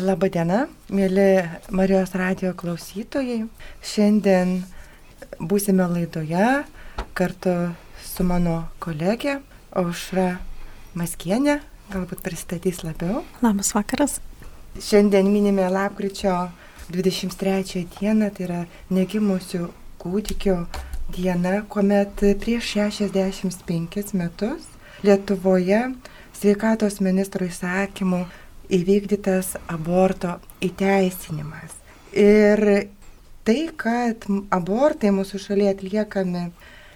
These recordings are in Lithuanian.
Labadiena, mėly Marijos radio klausytojai. Šiandien būsime laidoje kartu su mano kolegė Aušra Maskienė, galbūt pristatys labiau. Labas vakaras. Šiandien minime lapkričio 23 dieną, tai yra negimusių kūdikių diena, kuomet prieš 65 metus Lietuvoje sveikatos ministro įsakymu įvykdytas aborto įteisinimas. Ir tai, kad abortai mūsų šalyje atliekami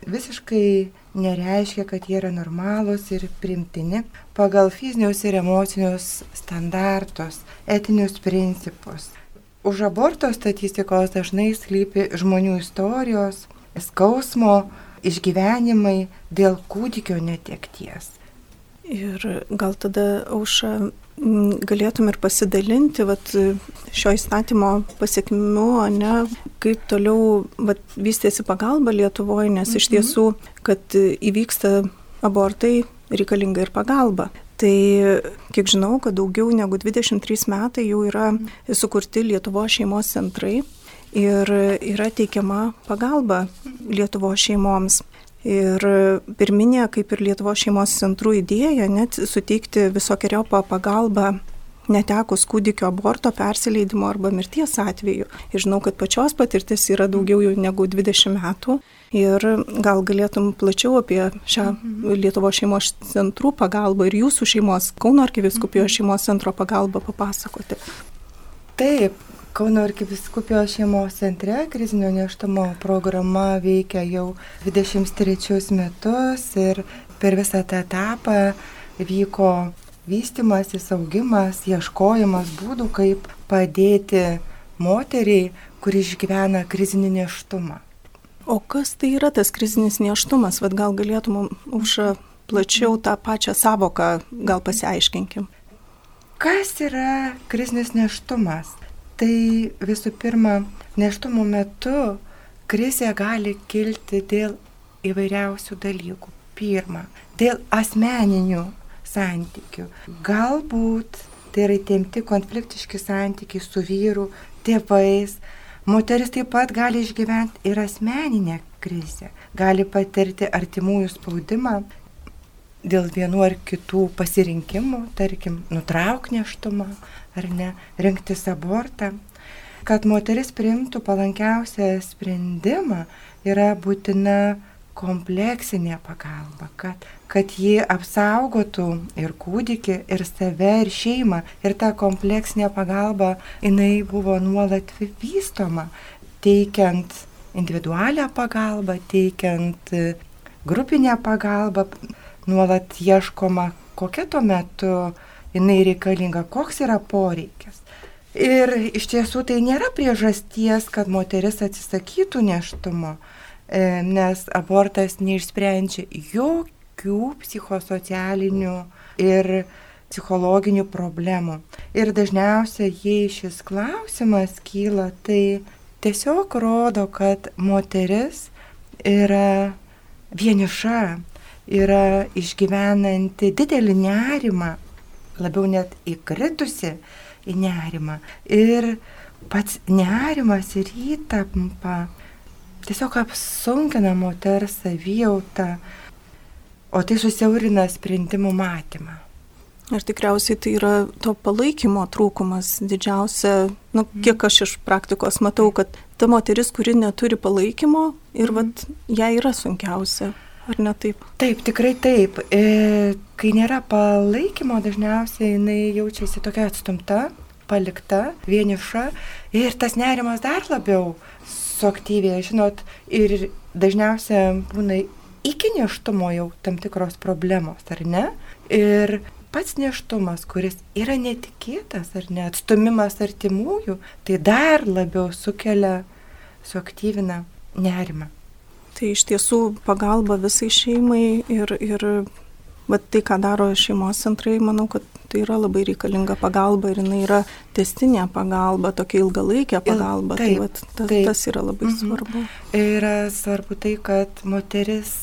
visiškai nereiškia, kad jie yra normalūs ir primtini pagal fizinius ir emocinius standartus, etinius principus. Už aborto statistikos dažnai slypi žmonių istorijos, skausmo, išgyvenimai dėl kūdikio netekties. Ir gal tada auša galėtum ir pasidalinti vat, šio įstatymo pasiekmių, ne, kaip toliau vat, vystėsi pagalba Lietuvoje, nes mhm. iš tiesų, kad įvyksta abortai, reikalinga ir pagalba. Tai kiek žinau, kad daugiau negu 23 metai jau yra sukurti Lietuvo šeimos centrai ir yra teikiama pagalba Lietuvo šeimoms. Ir pirminė, kaip ir Lietuvo šeimos centrų idėja, net suteikti visokiojopą pagalbą netekus kūdikio aborto, persileidimo arba mirties atveju. Ir žinau, kad pačios patirtis yra daugiau negu 20 metų. Ir gal galėtum plačiau apie šią mhm. Lietuvo šeimos centrų pagalbą ir jūsų šeimos, Kauno arkiviskupijos mhm. šeimos centro pagalbą papasakoti. Taip, Kauno arkiviskupijos šeimos centre krizinio neštumo programa veikia jau 23 metus ir per visą tą etapą vyko vystimasis, augimas, ieškojimas būdų, kaip padėti moteriai, kuri išgyvena krizinį neštumą. O kas tai yra tas krizinis neštumas? Vat gal galėtum už plačiau tą pačią savoką gal pasiaiškinkim. Kas yra krizinis neštumas? Tai visų pirma, neštumo metu krizė gali kilti dėl įvairiausių dalykų. Pirma, dėl asmeninių santykių. Galbūt tai yra įtempti konfliktiški santykiai su vyru, tėvais. Moteris taip pat gali išgyventi ir asmeninę krizę. Gali patirti artimųjų spaudimą dėl vienų ar kitų pasirinkimų, tarkim, nutrauk neštumą ar ne, rinktis abortą. Kad moteris priimtų palankiausią sprendimą, yra būtina kompleksinė pagalba, kad, kad ji apsaugotų ir kūdikį, ir save, ir šeimą. Ir ta kompleksinė pagalba, jinai buvo nuolat vystoma, teikiant individualią pagalbą, teikiant grupinę pagalbą, nuolat ieškoma, kokia tuo metu jinai reikalinga, koks yra poreikis. Ir iš tiesų tai nėra priežasties, kad moteris atsisakytų neštumo, e, nes abortas neišsprendžia jokių psichosocialinių ir psichologinių problemų. Ir dažniausiai, jei šis klausimas kyla, tai tiesiog rodo, kad moteris yra vieniša, yra išgyvenanti didelį nerimą labiau net įkritusi į nerimą. Ir pats nerimas ir įtampa tiesiog apsunkina moters savijautą, o tai susiaurina sprendimų matymą. Ir tikriausiai tai yra to palaikymo trūkumas didžiausia, nu, mhm. kiek aš iš praktikos matau, kad ta moteris, kuri neturi palaikymo ir mm. vat, ją yra sunkiausia ar ne taip? Taip, tikrai taip. E, kai nėra palaikymo, dažniausiai jinai jaučiasi tokia atstumta, palikta, vieniša ir tas nerimas dar labiau suaktyvėja, žinot, ir dažniausiai būna iki neštumo jau tam tikros problemos, ar ne? Ir pats neštumas, kuris yra netikėtas ar ne, atstumimas artimųjų, tai dar labiau sukelia, suaktyvina nerimą. Tai iš tiesų pagalba visai šeimai ir, ir va, tai, ką daro šeimos centrai, manau, kad tai yra labai reikalinga pagalba ir jinai yra testinė pagalba, tokia ilgalaikė pagalba. Tai taip, tai va, ta, taip. tas yra labai mhm. svarbu. Yra svarbu tai, kad moteris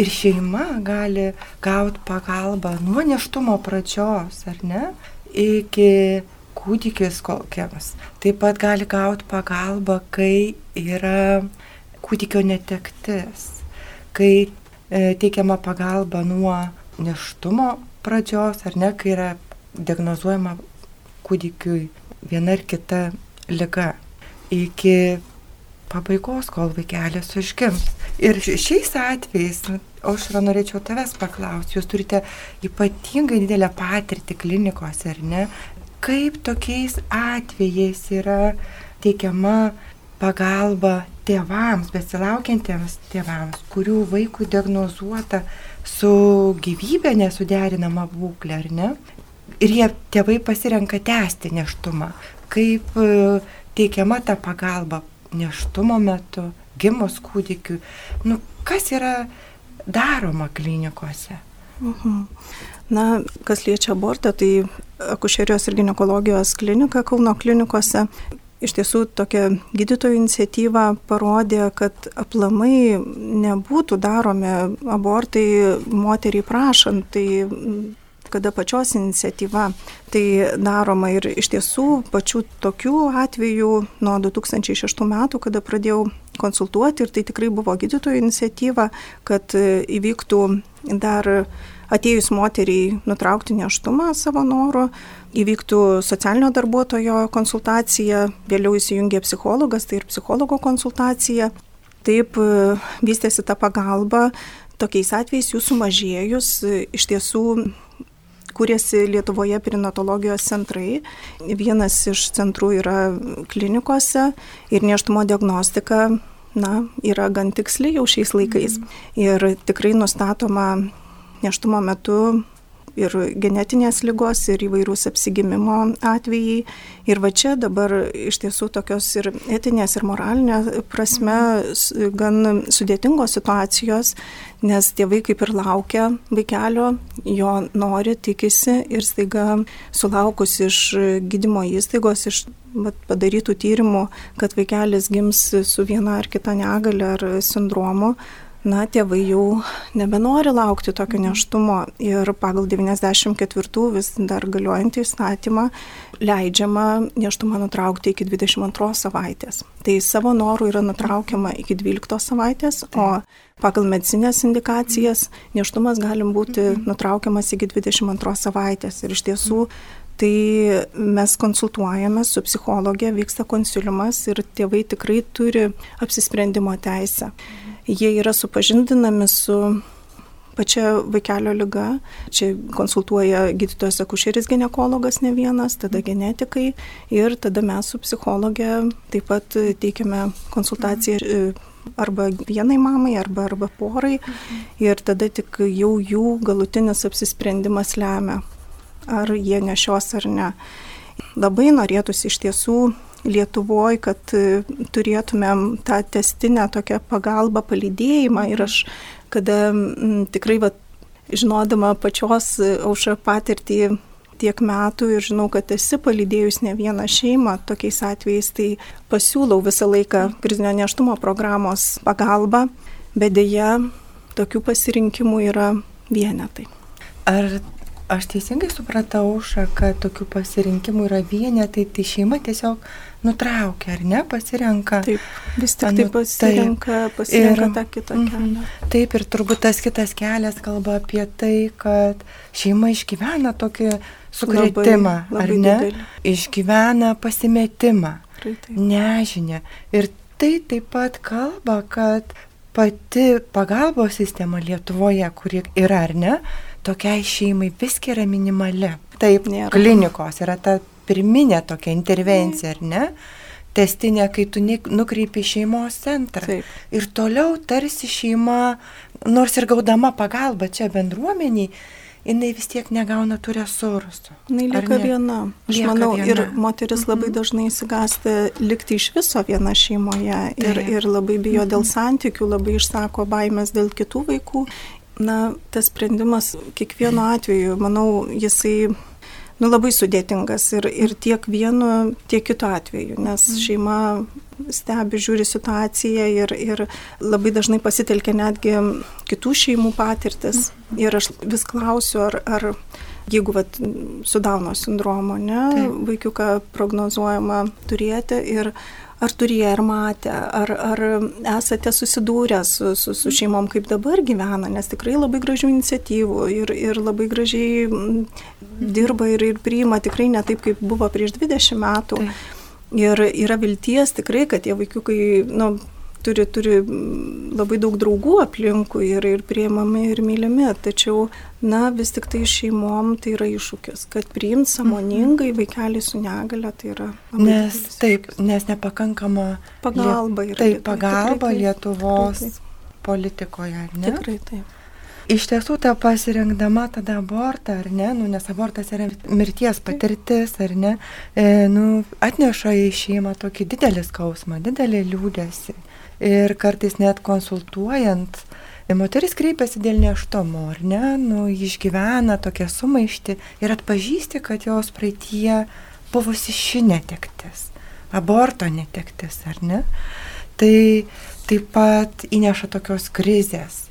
ir šeima gali gauti pagalbą nuo neštumo pradžios, ar ne, iki kūdikis kokiams. Taip pat gali gauti pagalbą, kai yra kūdikio netektis, kai e, teikiama pagalba nuo neštumo pradžios, ar ne, kai yra diagnozuojama kūdikiui viena ar kita lyga, iki pabaigos, kol vaikelis užgims. Ir šiais atvejais, aš yra norėčiau tavęs paklausti, jūs turite ypatingai didelę patirtį klinikose, ar ne? Kaip tokiais atvejais yra teikiama pagalba tėvams, besilaukiantiems tėvams, kurių vaikų diagnozuota su gyvybė nesuderinama būklė, ar ne? Ir jie tėvai pasirenka tęsti neštumą. Kaip e, teikiama ta pagalba neštumo metu, gimus kūdikiu. Nu, kas yra daroma klinikose? Mhm. Na, kas liečia abortą, tai akušerijos ir gynekologijos klinika Kauno klinikose Iš tiesų tokia gydytojų iniciatyva parodė, kad aplamai nebūtų daromi abortai moteriai prašant, tai kada pačios iniciatyva tai daroma. Ir iš tiesų pačių tokių atvejų nuo 2006 metų, kada pradėjau konsultuoti ir tai tikrai buvo gydytojų iniciatyva, kad įvyktų dar atėjus moteriai nutraukti neštumą savo noru, įvyktų socialinio darbuotojo konsultacija, vėliau įsijungė psichologas, tai ir psichologo konsultacija. Taip vystėsi ta pagalba, tokiais atvejais jų sumažėjus iš tiesų kūrėsi Lietuvoje perinatologijos centrai. Vienas iš centrų yra klinikose ir neštumo diagnostika na, yra gan tiksli jau šiais laikais. Ir tikrai nustatoma neštumo metu ir genetinės lygos, ir įvairūs apsigimimo atvejai. Ir va čia dabar iš tiesų tokios ir etinės, ir moralinė prasme gan sudėtingos situacijos, nes tėvai kaip ir laukia vaikelio, jo nori, tikisi ir staiga sulaukus iš gydymo įstaigos, iš padarytų tyrimų, kad vaikelis gims su viena ar kita negale ar sindromu, na, tėvai jau nebenori laukti tokio mhm. neštumo ir pagal 94 vis dar galiojantį įstatymą leidžiama neštumą nutraukti iki 22 savaitės. Tai savo norų yra nutraukiama iki 12 savaitės, o pagal medicinės indikacijas neštumas gali būti mhm. nutraukiamas iki 22 savaitės. Ir iš tiesų Tai mes konsultuojame su psichologė, vyksta konsiliumas ir tėvai tikrai turi apsisprendimo teisę. Jie yra supažindinami su pačia vaikelio lyga. Čia konsultuoja gydytojas akušeris gynekologas ne vienas, tada genetikai ir tada mes su psichologė taip pat teikiame konsultaciją e, arba vienai mamai, arba, arba porai ir tada tik jau jų galutinis apsisprendimas lemia, ar jie nešios ar ne. Labai norėtųsi iš tiesų Lietuvoje, kad e, turėtumėm tą testinę tokią pagalbą, palydėjimą ir aš, kada m, tikrai, va, žinodama pačios aušą patirtį tiek metų ir žinau, kad esi palydėjus ne vieną šeimą, tokiais atvejais tai pasiūlau visą laiką krizinio neštumo programos pagalbą, bet dėja tokių pasirinkimų yra vienetai. Ar Aš teisingai supratau, Uša, kad tokių pasirinkimų yra vienetai, tai šeima tiesiog nutraukia, ar ne, pasirenka. Taip, vis tik tai pasirenka, taip, pasirenka ir, tą kitą mhm. kelią. Mm, taip, ir turbūt tas kitas kelias kalba apie tai, kad šeima išgyvena tokį sukretimą, labai, labai ar ne? Didelį. Išgyvena pasimetimą, nežinę. Ir tai taip pat kalba, kad pati pagalbos sistema Lietuvoje, kuri yra, ar ne, tokiai šeimai viskia yra minimali. Taip, Nėra. klinikos yra ta pirminė tokia intervencija, ar ne? Testinė, kai tu nukreipi šeimos centrą. Taip. Ir toliau tarsi šeima, nors ir gaudama pagalbą čia bendruomeniai, jinai vis tiek negauna tų resursų. Jinai lieka viena. Aš lieka manau, viena. ir moteris mhm. labai dažnai įsigasta likti iš viso viena šeimoje ir, ir labai bijo mhm. dėl santykių, labai išsako baimės dėl kitų vaikų Na, tas sprendimas kiekvienu atveju, manau, jisai nu, labai sudėtingas ir, ir tiek vienu, tiek kitu atveju, nes mhm. šeima stebi, žiūri situaciją ir, ir labai dažnai pasitelkia netgi kitų šeimų patirtis. Mhm. Ir aš vis klausiu, ar, ar jeigu vat, su Dauno sindromu, ne, Taip. vaikiuką prognozuojama turėti ir ar turėję ir matę, ar, ar esate susidūrę su, su, su šeimom, kaip dabar gyvena, nes tikrai labai gražių iniciatyvų ir, ir labai gražiai dirba ir, ir priima tikrai ne taip, kaip buvo prieš 20 metų. Taip. Ir yra vilties tikrai, kad tie vaikiukai, nu, turi, turi labai daug draugų aplinkui ir, ir prieimami ir mylimi, tačiau, na, vis tik tai šeimom tai yra iššūkis, kad priimt samoningai mhm. vaikelį su negale tai yra. Nes didelis. taip, nes nepakankama pagalba yra. Taip, pagalba tikrai, Lietuvos taip, taip. politikoje, ne? Tikrai taip. Iš tiesų, ta pasirinkdama tada abortą, ar ne, nu, nes abortas yra mirties patirtis, ar ne, e, nu, atneša į šeimą tokį didelį skausmą, didelį liūdėsi ir kartais net konsultuojant, moteris kreipiasi dėl neštomo, ar ne, nu, išgyvena tokią sumaištį ir atpažįsti, kad jos praeitie buvusi ši netektis, aborto netektis, ar ne. Tai taip pat įneša tokios krizės,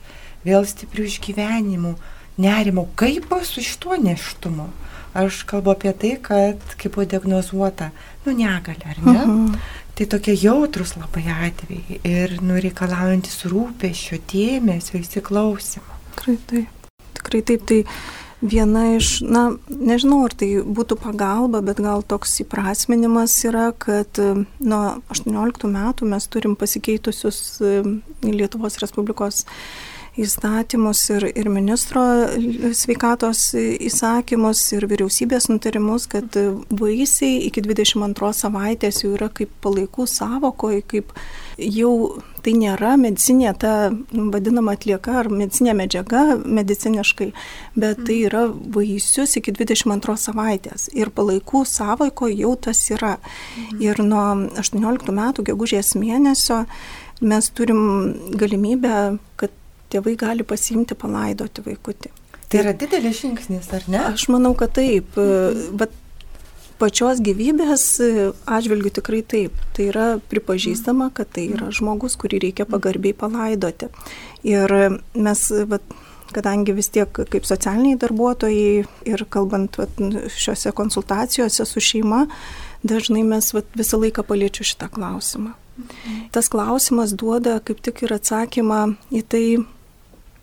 vėl stiprių išgyvenimų, nerimo, kaip bus su šituo neštumu. Aš kalbu apie tai, kad kaip buvo diagnozuota, nu negalė, ar ne? Uh mhm. -huh. Tai tokie jautrus labai atvejai ir nureikalaujantis rūpešio, dėmesio, įsiklausimo. Tikrai taip. Tikrai taip. Tai viena iš, na, nežinau, ar tai būtų pagalba, bet gal toks įprasminimas yra, kad nuo 18 metų mes turim pasikeitusius Lietuvos Respublikos įstatymus ir, ir ministro sveikatos įsakymus ir vyriausybės nutarimus, kad vaisiai iki 22 savaitės jau yra kaip palaikų savokoj, kaip jau tai nėra medicinė ta vadinama atlieka ar medicinė medžiaga mediciniškai, bet tai yra vaisius iki 22 savaitės ir palaikų savoiko jau tas yra. Ir nuo 18 metų gegužės mėnesio mes turim galimybę, kad tėvai gali pasiimti palaidoti vaikutį. Tai yra didelis žingsnis, ar ne? Aš manau, kad taip. Bet pačios gyvybės atžvilgių tikrai taip. Tai yra pripažįstama, kad tai yra žmogus, kurį reikia pagarbiai palaidoti. Ir mes, vat, kadangi vis tiek kaip socialiniai darbuotojai ir kalbant vat, šiuose konsultacijose su šeima, dažnai mes vat, visą laiką paliečiu šitą klausimą. Tas klausimas duoda kaip tik ir atsakymą į tai,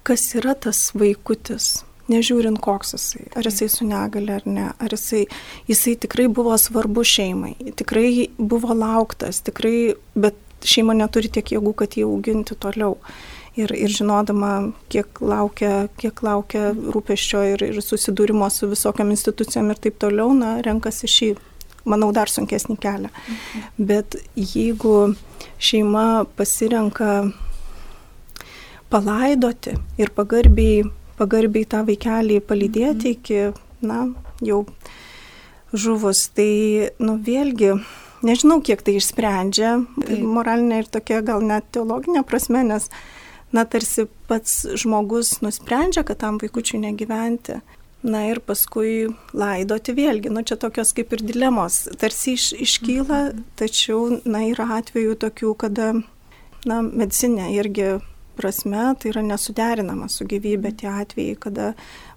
kas yra tas vaikutis, nežiūrint koks jisai, ar jisai su negale ar ne, ar jisai, jisai tikrai buvo svarbu šeimai, tikrai buvo lauktas, tikrai, bet šeima neturi tiek jėgų, kad jį auginti toliau. Ir, ir žinodama, kiek laukia, kiek laukia rūpeščio ir, ir susidūrimo su visokiam institucijom ir taip toliau, na, renkasi šį, manau, dar sunkesnį kelią. Mhm. Bet jeigu šeima pasirenka palaidoti ir pagarbiai, pagarbiai tą vaikelį palydėti mhm. iki, na, jau žuvus. Tai, nu, vėlgi, nežinau, kiek tai išsprendžia, tai. moralinė ir tokia gal net teologinė prasme, nes, na, tarsi pats žmogus nusprendžia, kad tam vaikučiui negyventi. Na ir paskui laidoti vėlgi, nu čia tokios kaip ir dilemos, tarsi iš, iškyla, mhm. tačiau, na, yra atvejų tokių, kada, na, medicinė irgi prasme tai yra nesuderinama su gyvybė tie atvejai, kada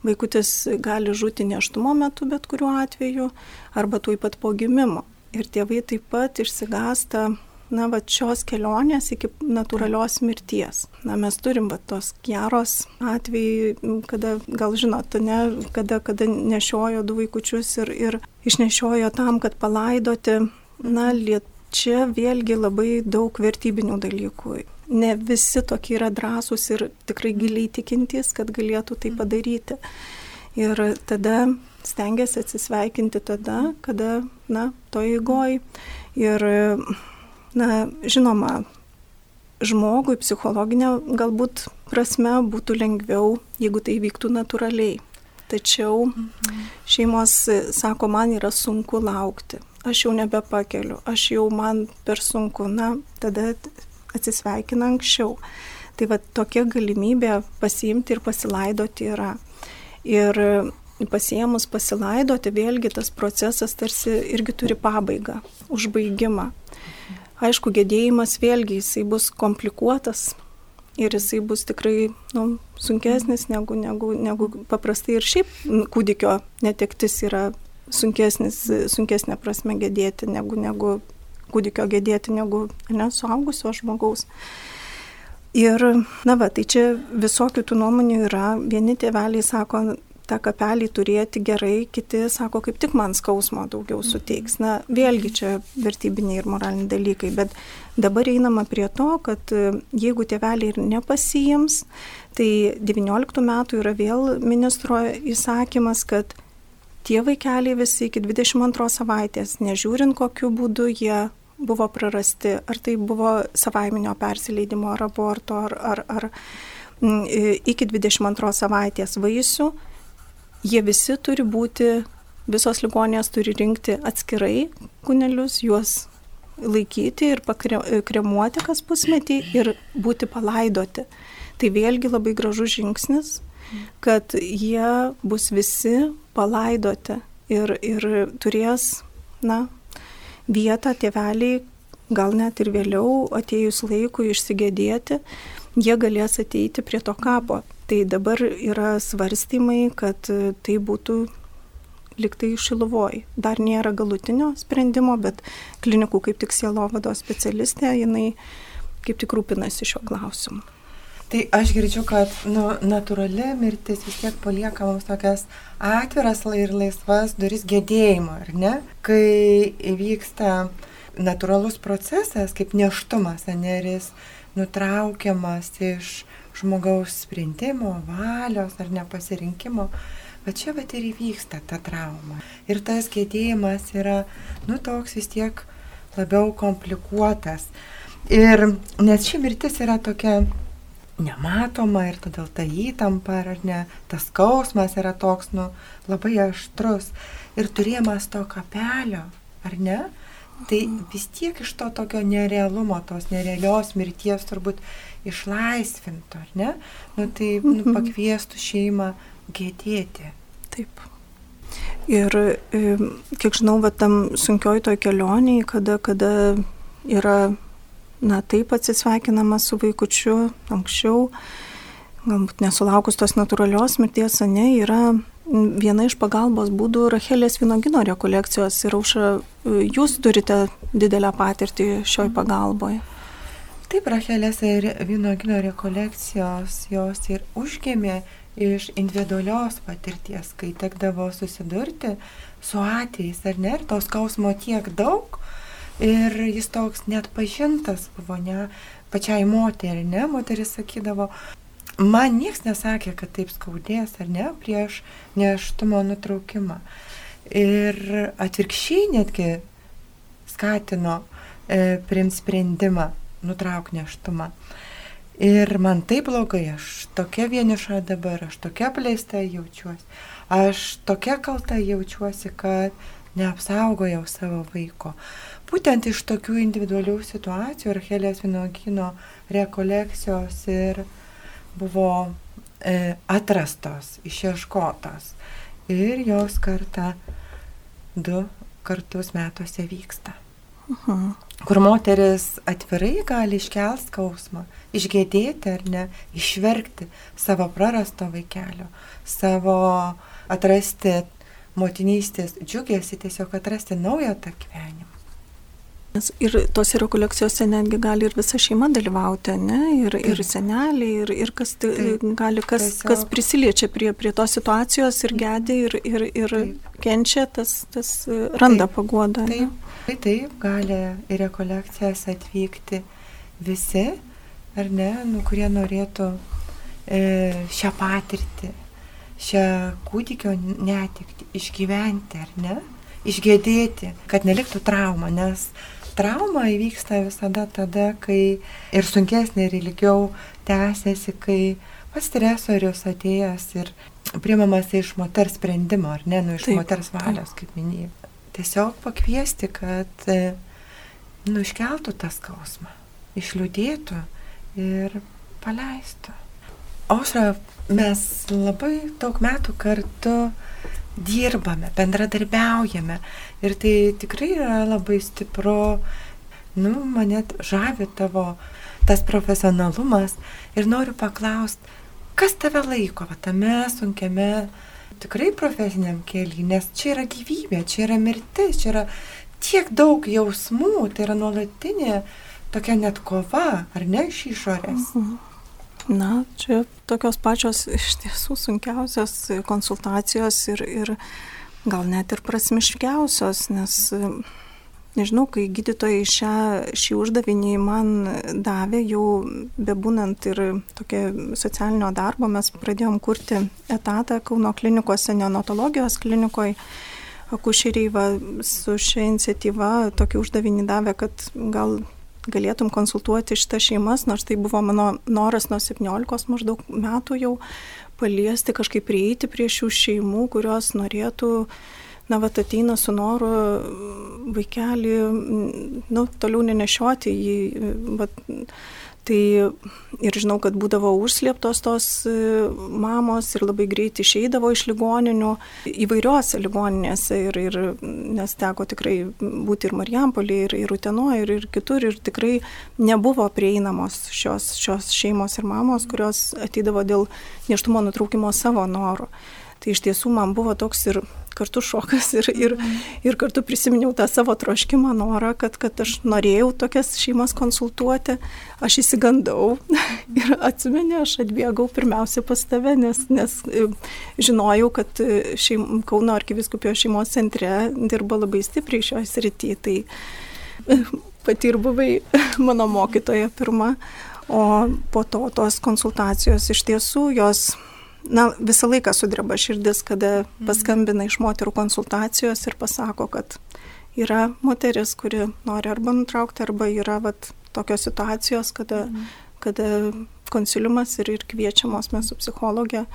vaikutis gali žūti neštumo metu bet kuriuo atveju arba tuoj pat po gimimo. Ir tėvai taip pat išsigasta na, va, šios kelionės iki natūralios mirties. Na, mes turim va, tos geros atvejai, kada, gal žinot, ne, kada, kada nešiojo du vaikučius ir, ir išnešiojo tam, kad palaidoti. Na, liet, čia vėlgi labai daug vertybinių dalykų ne visi tokie yra drąsūs ir tikrai giliai tikintys, kad galėtų tai padaryti. Ir tada stengiasi atsisveikinti tada, kada, na, to įgoj. Ir, na, žinoma, žmogui psichologinė galbūt prasme būtų lengviau, jeigu tai vyktų natūraliai. Tačiau šeimos sako, man yra sunku laukti, aš jau nebepakeliu, aš jau man per sunku, na, tada atsisveikina anksčiau. Tai va tokia galimybė pasiimti ir pasilaidoti yra. Ir pasiemus pasilaidoti, vėlgi tas procesas tarsi irgi turi pabaigą, užbaigimą. Aišku, gedėjimas vėlgi jisai bus komplikuotas, ir jisai bus tikrai nu, sunkesnis negu, negu, negu paprastai ir šiaip kūdikio netektis yra sunkesnis, sunkesnė prasme gedėti negu, negu kūdikio gedėti negu ne, suaugusio žmogaus. Ir, na va, tai čia visokių tų nuomonių yra. Vieni tėveliai sako, tą kapelį turėti gerai, kiti sako, kaip tik man skausmo daugiau mhm. suteiks. Na, vėlgi čia vertybiniai ir moraliniai dalykai, bet dabar einama prie to, kad e, jeigu tėveliai ir nepasijims, tai 19 metų yra vėl ministro įsakymas, kad tie vaikeliai visi iki 22 savaitės, nežiūrint kokiu būdu jie buvo prarasti, ar tai buvo savaiminio persileidimo, ar aborto, ar, ar, ar iki 22 savaitės vaisių, jie visi turi būti, visos ligonės turi rinkti atskirai kunelius, juos laikyti ir pakremuoti kas pusmetį ir būti palaidoti. Tai vėlgi labai gražus žingsnis, kad jie bus visi palaidoti ir, ir turės, na, vietą tėveliai, gal net ir vėliau atėjus laikui išsigėdėti, jie galės ateiti prie to kapo. Tai dabar yra svarstymai, kad tai būtų liktai šiluvoj. Dar nėra galutinio sprendimo, bet klinikų kaip tik sielovado specialistė, jinai kaip tik rūpinasi šiuo klausimu. Tai aš girdžiu, kad nu, natūrali mirtis vis tiek palieka mums tokias atviras ir laisvas duris gedėjimo, ar ne? Kai vyksta natūralus procesas, kaip neštumas, aneris nutraukiamas iš žmogaus sprendimo, valios ar nepasirinkimo. Bet čia bet ir įvyksta ta trauma. Ir tas gedėjimas yra, nu, toks vis tiek labiau komplikuotas. Ir nes ši mirtis yra tokia nematoma ir todėl ta įtampa, ar ne, tas skausmas yra toks, nu, labai aštrus. Ir turėjimas to kapelio, ar ne, tai vis tiek iš to tokio nerealumo, tos nerealios mirties turbūt išlaisvintų, ar ne? Nu, tai nu, mhm. pakviestų šeimą gėdėti. Taip. Ir kiek žinau, va, tam sunkioj toj kelioniai, kada, kada yra, na, taip atsisveikinama su vaikučiu anksčiau, galbūt nesulaukus tos natūralios mirties, ne, yra viena iš pagalbos būdų Rachelės Vinogino rekolekcijos ir auša, jūs turite didelę patirtį šioj pagalboje. Taip, Rachelės ir Vynogino rekolekcijos jos ir užgėmė iš individualios patirties, kai tekdavo susidurti su atvejais, ar ne, ir tos skausmo tiek daug, ir jis toks net pažintas buvo, ne, pačiai moteriai, ne, moteris sakydavo, man niekas nesakė, kad taip skaudės, ar ne, prieš neštumo nutraukimą. Ir atvirkščiai netgi skatino e, priimti sprendimą nutrauk neštumą. Ir man taip blogai, aš tokia vieniša dabar, aš tokia pleista jaučiuosi, aš tokia kalta jaučiuosi, kad neapsaugojau savo vaiko. Būtent iš tokių individualių situacijų Arhelės Vinogino rekolekcijos ir buvo e, atrastos, išieškotos. Ir jos kartą du kartus metuose vyksta. Uh -huh kur moteris atvirai gali iškelti skausmą, išgėdėti ar ne, išverkti savo prarasto vaikelio, savo atrasti motinystės džiugėsi, tiesiog atrasti naują tą gyvenimą. Ir tose rekolekcijose netgi gali ir visa šeima dalyvauti, ne? Ir, Taip. ir seneliai, ir, ir kas, Taip. gali, kas, Tiesiog. kas prisiliečia prie, prie tos situacijos ir gedė, ir, ir, ir kenčia, tas, tas randa Taip. paguodą. Taip. Ne? Tai taip, gali į rekolekcijas atvykti visi, ar ne, nu, kurie norėtų e, šią patirtį, šią kūdikio netikti išgyventi, ar ne, išgėdėti, kad neliktų trauma, nes trauma įvyksta visada tada, kai ir sunkesnė, ir ilgiau tęsiasi, kai pats stresorius atėjęs ir priimamas iš moters sprendimo, ar ne, nu, iš Taip. moters valios, kaip minėjau tiesiog pakviesti, kad e, nuškeltų tą skausmą, išliūdėtų ir paleistų. Aušra, mes labai daug metų kartu dirbame, bendradarbiaujame ir tai tikrai yra labai stipru, nu, mane žavi tavo tas profesionalumas ir noriu paklausti, kas tave laiko va, tame sunkiame, tikrai profesiniam keliui, nes čia yra gyvybė, čia yra mirtis, čia yra tiek daug jausmų, tai yra nuolatinė tokia net kova, ar ne iš išorės. Mhm. Na, čia tokios pačios iš tiesų sunkiausios konsultacijos ir, ir gal net ir prasmiškiausios, nes nežinau, kai gydytojai šią, šį uždavinį man davė, jau bebūnant ir tokia socialinio darbo, mes pradėjom kurti etatą Kauno klinikose, neonatologijos klinikoje. Akušeriai su šia iniciatyva tokį uždavinį davė, kad gal galėtum konsultuoti šitas šeimas, nors tai buvo mano noras nuo 17 maždaug metų jau paliesti, kažkaip prieiti prie šių šeimų, kurios norėtų, na, va, ateina su noru vaikelį, nu, toliau nenešioti jį, va, Tai ir žinau, kad būdavo užslėptos tos e, mamos ir labai greit išeidavo iš ligoninių įvairiuose ligoninėse ir, ir nes teko tikrai būti ir Marijampolį, ir, ir Utenoje, ir, ir kitur ir tikrai nebuvo prieinamos šios, šios šeimos ir mamos, kurios ateidavo dėl neštumo nutraukimo savo norų. Tai iš tiesų man buvo toks ir kartu šokas ir, ir, ir kartu prisiminiau tą savo troškimą, norą, kad, kad aš norėjau tokias šeimas konsultuoti, aš įsigandau ir atsimenė, aš atbėgau pirmiausia pas tave, nes, nes e, žinojau, kad e, šeim, Kauno arkiviskupijos šeimos centre dirba labai stipriai šioje srityje. Tai e, pati ir buvai mano mokytoja pirma, o po to tos konsultacijos iš tiesų jos na, visą laiką sudreba širdis, kada paskambina iš moterų konsultacijos ir pasako, kad yra moteris, kuri nori arba nutraukti, arba yra vat, tokios situacijos, kada, kada konsiliumas ir, ir kviečiamos mes su psichologė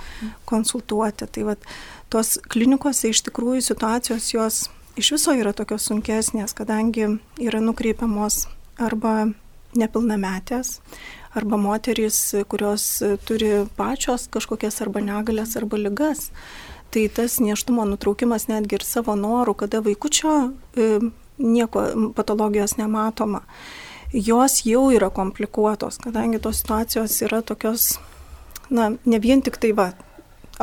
konsultuoti. Tai vat, tos klinikose iš tikrųjų situacijos jos iš viso yra tokios sunkesnės, kadangi yra nukreipiamos arba nepilnametės, arba moterys, kurios turi pačios kažkokias arba negalės arba ligas. Tai tas neštumo nutraukimas netgi ir savo norų, kada vaikučio e, nieko patologijos nematoma, jos jau yra komplikuotos, kadangi tos situacijos yra tokios, na, ne vien tik tai va,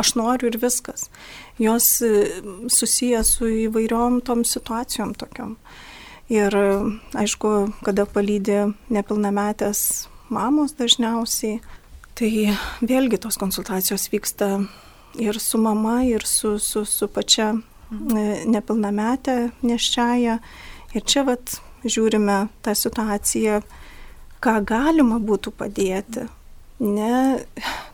aš noriu ir viskas. Jos e, susijęs su įvairiom tom situacijom tokiom. Ir aišku, kada palydė nepilnametės mamos dažniausiai. Tai vėlgi tos konsultacijos vyksta ir su mama, ir su, su, su pačia e, nepilnametė neščiaja. Ir čia vat žiūrime tą situaciją, ką galima būtų padėti. Ne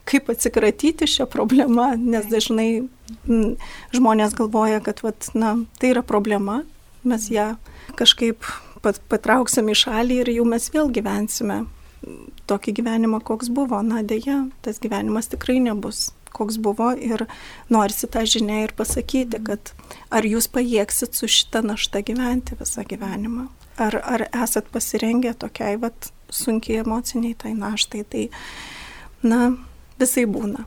kaip atsikratyti šią problemą, nes dažnai m, žmonės galvoja, kad vat, na, tai yra problema, mes ją kažkaip pat, patrauksim į šalį ir jau mes vėl gyvensime tokį gyvenimą, koks buvo. Na dėja, tas gyvenimas tikrai nebus koks buvo ir norisi tą žinę ir pasakyti, kad ar jūs pajėgsit su šitą naštą gyventi visą gyvenimą. Ar, ar esat pasirengę tokiai vat, sunkiai emociniai tai naštai. Tai, na, visai būna.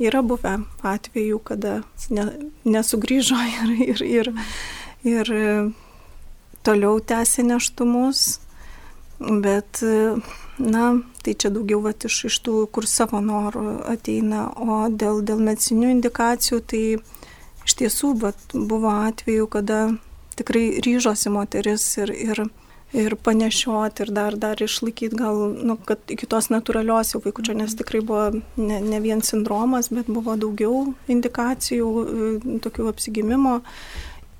Yra buvę atvejų, kada ne, nesugrįžo ir, ir, ir, ir toliau tęsė neštumus, bet Na, tai čia daugiau vat, iš, iš tų, kur savo norų ateina, o dėl, dėl medicinių indikacijų, tai iš tiesų vat, buvo atveju, kada tikrai ryžosi moteris ir, ir, ir panešioti ir dar, dar išlaikyti gal, nu, kad iki tos natūralios jau vaikučio, nes tikrai buvo ne, ne vien sindromas, bet buvo daugiau indikacijų, tokių apsigimimo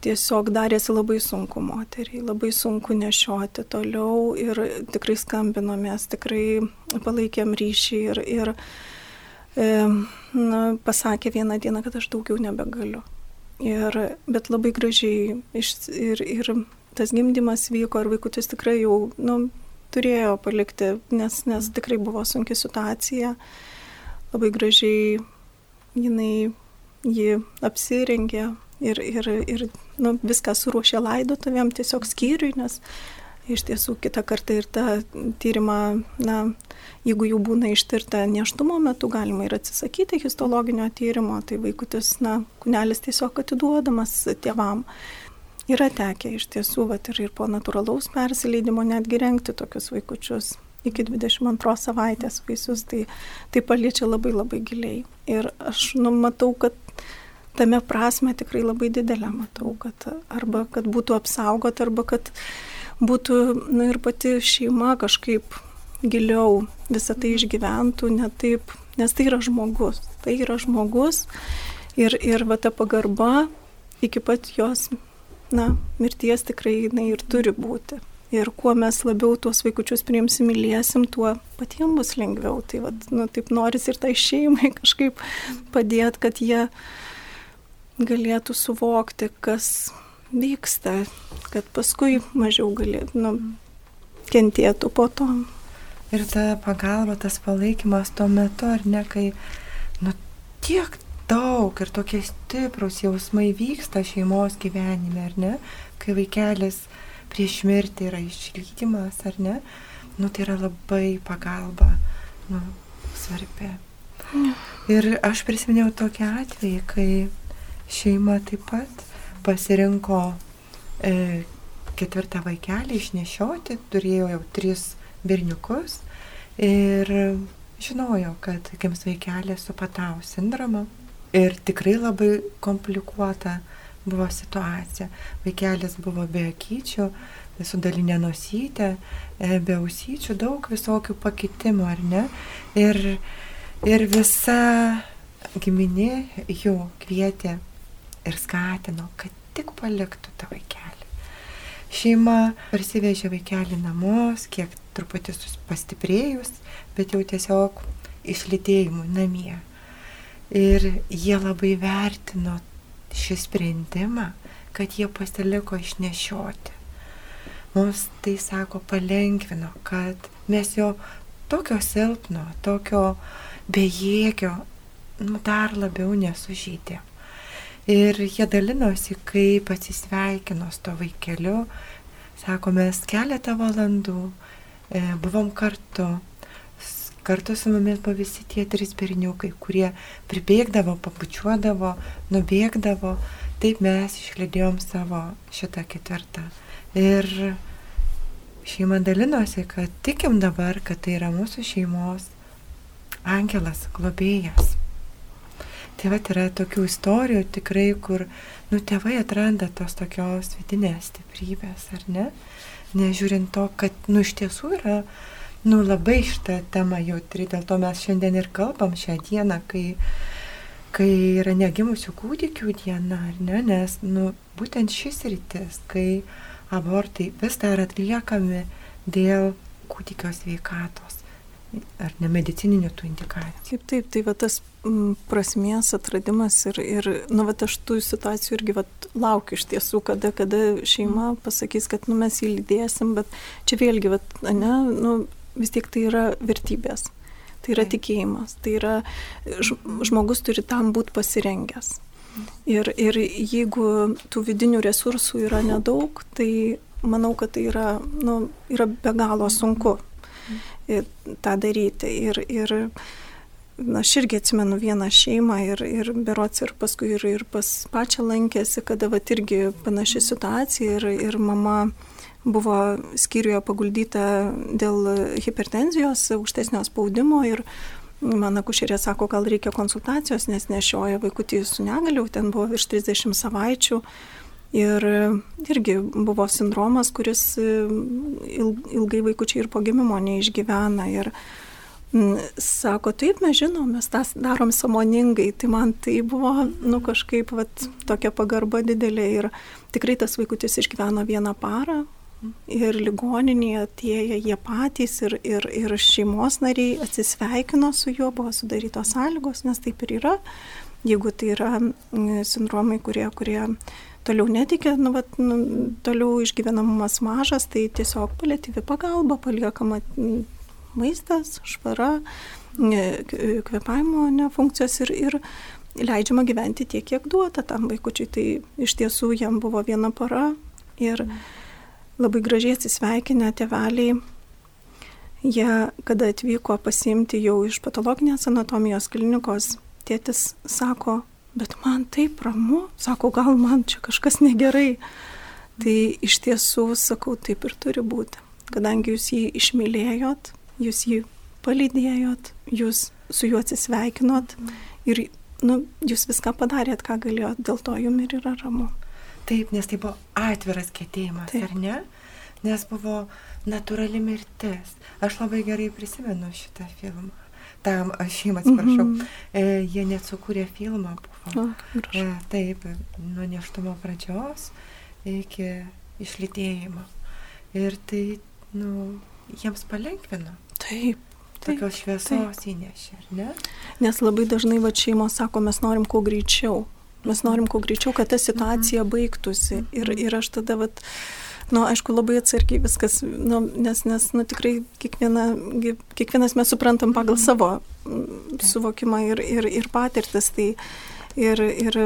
tiesiog darėsi labai sunku moteriai, labai sunku nešioti toliau ir tikrai skambinomės, tikrai palaikėm ryšį ir, ir e, na, pasakė vieną dieną, kad aš daugiau nebegaliu. Ir, bet labai gražiai iš, ir, ir tas gimdymas vyko ir vaikutis tikrai jau nu, turėjo palikti, nes, nes tikrai buvo sunki situacija. Labai gražiai jinai jį apsirengė, ir, ir, ir nu, viską suruošė laidotuvėm tiesiog skyriui, nes iš tiesų kitą kartą ir tą tyrimą, na, jeigu jau būna ištirta neštumo metu, galima ir atsisakyti histologinio tyrimo, tai vaikutis, na, kunelis tiesiog atiduodamas tėvam. Yra tekę iš tiesų, vat, ir, ir po natūralaus persileidimo netgi renkti tokius vaikučius. iki 22 savaitės vaisius, tai, tai paliečia labai labai giliai. Ir aš numatau, kad tame prasme tikrai labai didelę matau, kad arba kad būtų apsaugot, arba kad būtų nu, ir pati šeima kažkaip giliau visą tai išgyventų, ne taip, nes tai yra žmogus, tai yra žmogus ir, ir va ta pagarba iki pat jos, na, mirties tikrai jinai ir turi būti. Ir kuo mes labiau tuos vaikučius priimsim, mylėsim, tuo patiems bus lengviau. Tai vat, nu, taip noris ir tai šeimai kažkaip padėti, kad jie galėtų suvokti, kas vyksta, kad paskui mažiau galėtų nu, kentėtų po to. Ir ta pagalba, tas palaikymas tuo metu, ar ne, kai nu, tiek daug ir tokie stiprus jausmai vyksta šeimos gyvenime, ar ne, kai vaikelis prieš mirtį yra išlydimas, ar ne, nu tai yra labai pagalba, nu, svarbi. Ir aš prisiminiau tokį atvejį, kai šeima taip pat pasirinko e, ketvirtą vaikelį išnešioti, turėjo jau tris berniukus ir žinojo, kad gims vaikelė su patau sindromu. Ir tikrai labai komplikuota buvo situacija. Vaikelis buvo be akyčių, su dalinė nosytė, e, be ausyčių, daug visokių pakitimų, ar ne? Ir, ir visa giminė jų kvietė ir skatino, kad tik paliktų tą vaikelį. Šeima parsivežė vaikelį namus, kiek truputį pastiprėjus, bet jau tiesiog išlitėjimų namie. Ir jie labai vertino šį sprendimą, kad jie pasiliko išnešioti. Mums tai sako palengvino, kad mes jo tokio silpno, tokio bejėgio nu, dar labiau nesužydėm. Ir jie dalinosi, kaip atsisveikino su to vaikeliu. Sako, mes keletą valandų e, buvom kartu, Kartu su mumis buvo visi tie trys berniukai, kurie pribėgdavo, papučiuodavo, nubėgdavo. Taip mes išlydėjom savo šitą ketvirtą. Ir šeima dalinosi, kad tikim dabar, kad tai yra mūsų šeimos angelas, globėjas. Tai va yra tokių istorijų tikrai, kur, nu, tėvai atranda tos tokios vidinės stiprybės, ar ne? Nežiūrint to, kad, nu, iš tiesų yra nu, labai šitą temą jautri, dėl to mes šiandien ir kalbam šią dieną, kai, kai yra negimusių kūdikių diena, ar ne, nes nu, būtent šis rytis, kai abortai vis dar atliekami dėl kūdikio sveikatos ar nemedicininių tų indikacijų. Taip, taip, tai va tas m, prasmės atradimas ir, ir nu, va aš tų situacijų irgi va, laukiu iš tiesų, kada, kada šeima pasakys, kad nu, mes jį lydėsim, bet čia vėlgi, va, ne, nu, vis tiek tai yra vertybės. Tai yra tikėjimas, tai yra žmogus turi tam būti pasirengęs. Ir, ir jeigu tų vidinių resursų yra nedaug, tai manau, kad tai yra, nu, yra be galo sunku tą daryti. Ir, ir na, aš irgi atsimenu vieną šeimą ir, ir berots ir paskui ir, ir pas pačią lankėsi, kada va irgi panaši situacija ir, ir mama buvo skyriuje paguldyta dėl hipertenzijos, aukštesnio spaudimo ir mano kušerė sako, gal reikia konsultacijos, nes nešioja vaikutį su negaliu, ten buvo virš 30 savaičių. Ir irgi buvo sindromas, kuris ilgai vaikučiai ir po gimimo neišgyvena. Ir sako, taip mes žinom, mes tą darom samoningai. Tai man tai buvo, nu kažkaip, vat, tokia pagarba didelė. Ir tikrai tas vaikutis išgyveno vieną parą, Ir ligoninėje atėjo jie patys ir, ir, ir šeimos nariai atsisveikino su juo, buvo sudarytos sąlygos, nes taip ir yra. Jeigu tai yra sindromai, kurie, kurie toliau netikia, nu, vat, nu, toliau išgyvenamumas mažas, tai tiesiog palėtyvi pagalba, paliekama maistas, švara, kvepavimo nefunkcijos ir, ir leidžiama gyventi tiek, kiek duota tam vaikučiui. Tai iš tiesų jam buvo viena para ir labai gražiai atsisveikinę tėveliai. Jie, kada atvyko pasimti jau iš patologinės anatomijos klinikos, tėtis sako, bet man taip ramu, sako, gal man čia kažkas negerai. Tai iš tiesų, sakau, taip ir turi būti. Kadangi jūs jį išmylėjot, jūs jį palydėjot, jūs su juo atsisveikinot ir nu, jūs viską padarėt, ką galėjot, dėl to jums ir yra ramu. Taip, nes tai buvo atviras ketėjimas, Taip. ar ne? Nes buvo natūrali mirtis. Aš labai gerai prisimenu šitą filmą. Tam jums atsiprašau. Mm -hmm. e, jie net sukūrė filmą. O, e, taip, nuo neštumo pradžios iki išlytėjimo. Ir tai, nu, jiems palengvino. Taip. Tokios šviesos įnešė, ar ne? Nes labai dažnai va šeimos sako, mes norim kuo greičiau. Mes norim kuo greičiau, kad ta situacija mhm. baigtųsi. Ir, mhm. ir aš tada, vat, nu, aišku, labai atsargiai viskas, nu, nes, nes nu, tikrai kiekviena, kiekvienas mes suprantam pagal mhm. savo suvokimą ir, ir, ir patirtis. Tai, ir, ir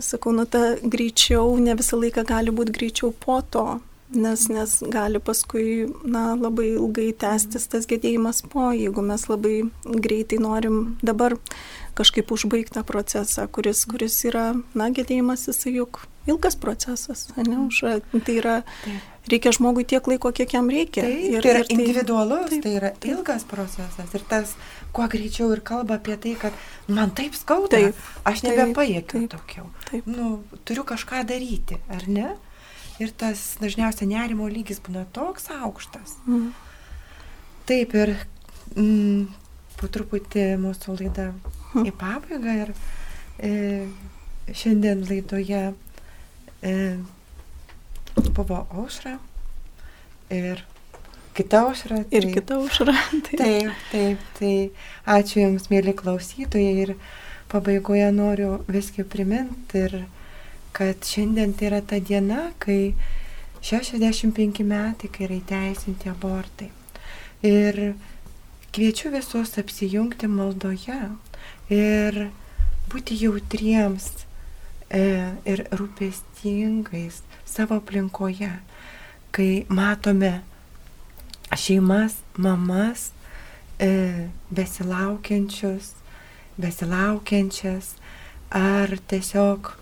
sakau, nu, ta greičiau ne visą laiką gali būti greičiau po to nes, nes gali paskui na, labai ilgai tęstis tas gedėjimas po, jeigu mes labai greitai norim dabar kažkaip užbaigti tą procesą, kuris, kuris yra, na, gedėjimas jisai juk ilgas procesas, ne, už, tai yra, reikia žmogui tiek laiko, kiek jam reikia. Taip, ir, tai yra ir tai, individualus, taip, tai yra taip. ilgas procesas ir tas, kuo greičiau ir kalba apie tai, kad man taip skauda, taip, aš nebepajėgiu daugiau. Taip. Nu, turiu kažką daryti, ar ne? ir tas dažniausiai nerimo lygis būna toks aukštas. Mm. Taip ir mm, po truputį mūsų laida mm. į pabaigą ir e, šiandien laidoje e, buvo aušra ir kita aušra. Tai, ir kita aušra. Taip. taip, taip, tai ačiū Jums, mėly klausytojai ir pabaigoje noriu viską priminti ir kad šiandien tai yra ta diena, kai 65 metai, kai yra įteisinti abortai. Ir kviečiu visus apsijungti maldoje ir būti jautriems e, ir rūpestingais savo aplinkoje, kai matome šeimas, mamas, e, besilaukiančius, besilaukiančias ar tiesiog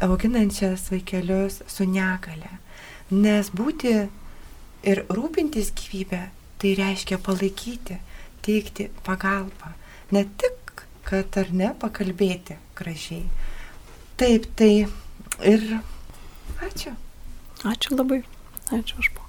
auginančias vaikelius su negale. Nes būti ir rūpintis gyvybę, tai reiškia palaikyti, teikti pagalbą. Ne tik, kad ar ne, pakalbėti gražiai. Taip, tai ir ačiū. Ačiū labai. Ačiū už pokalbį.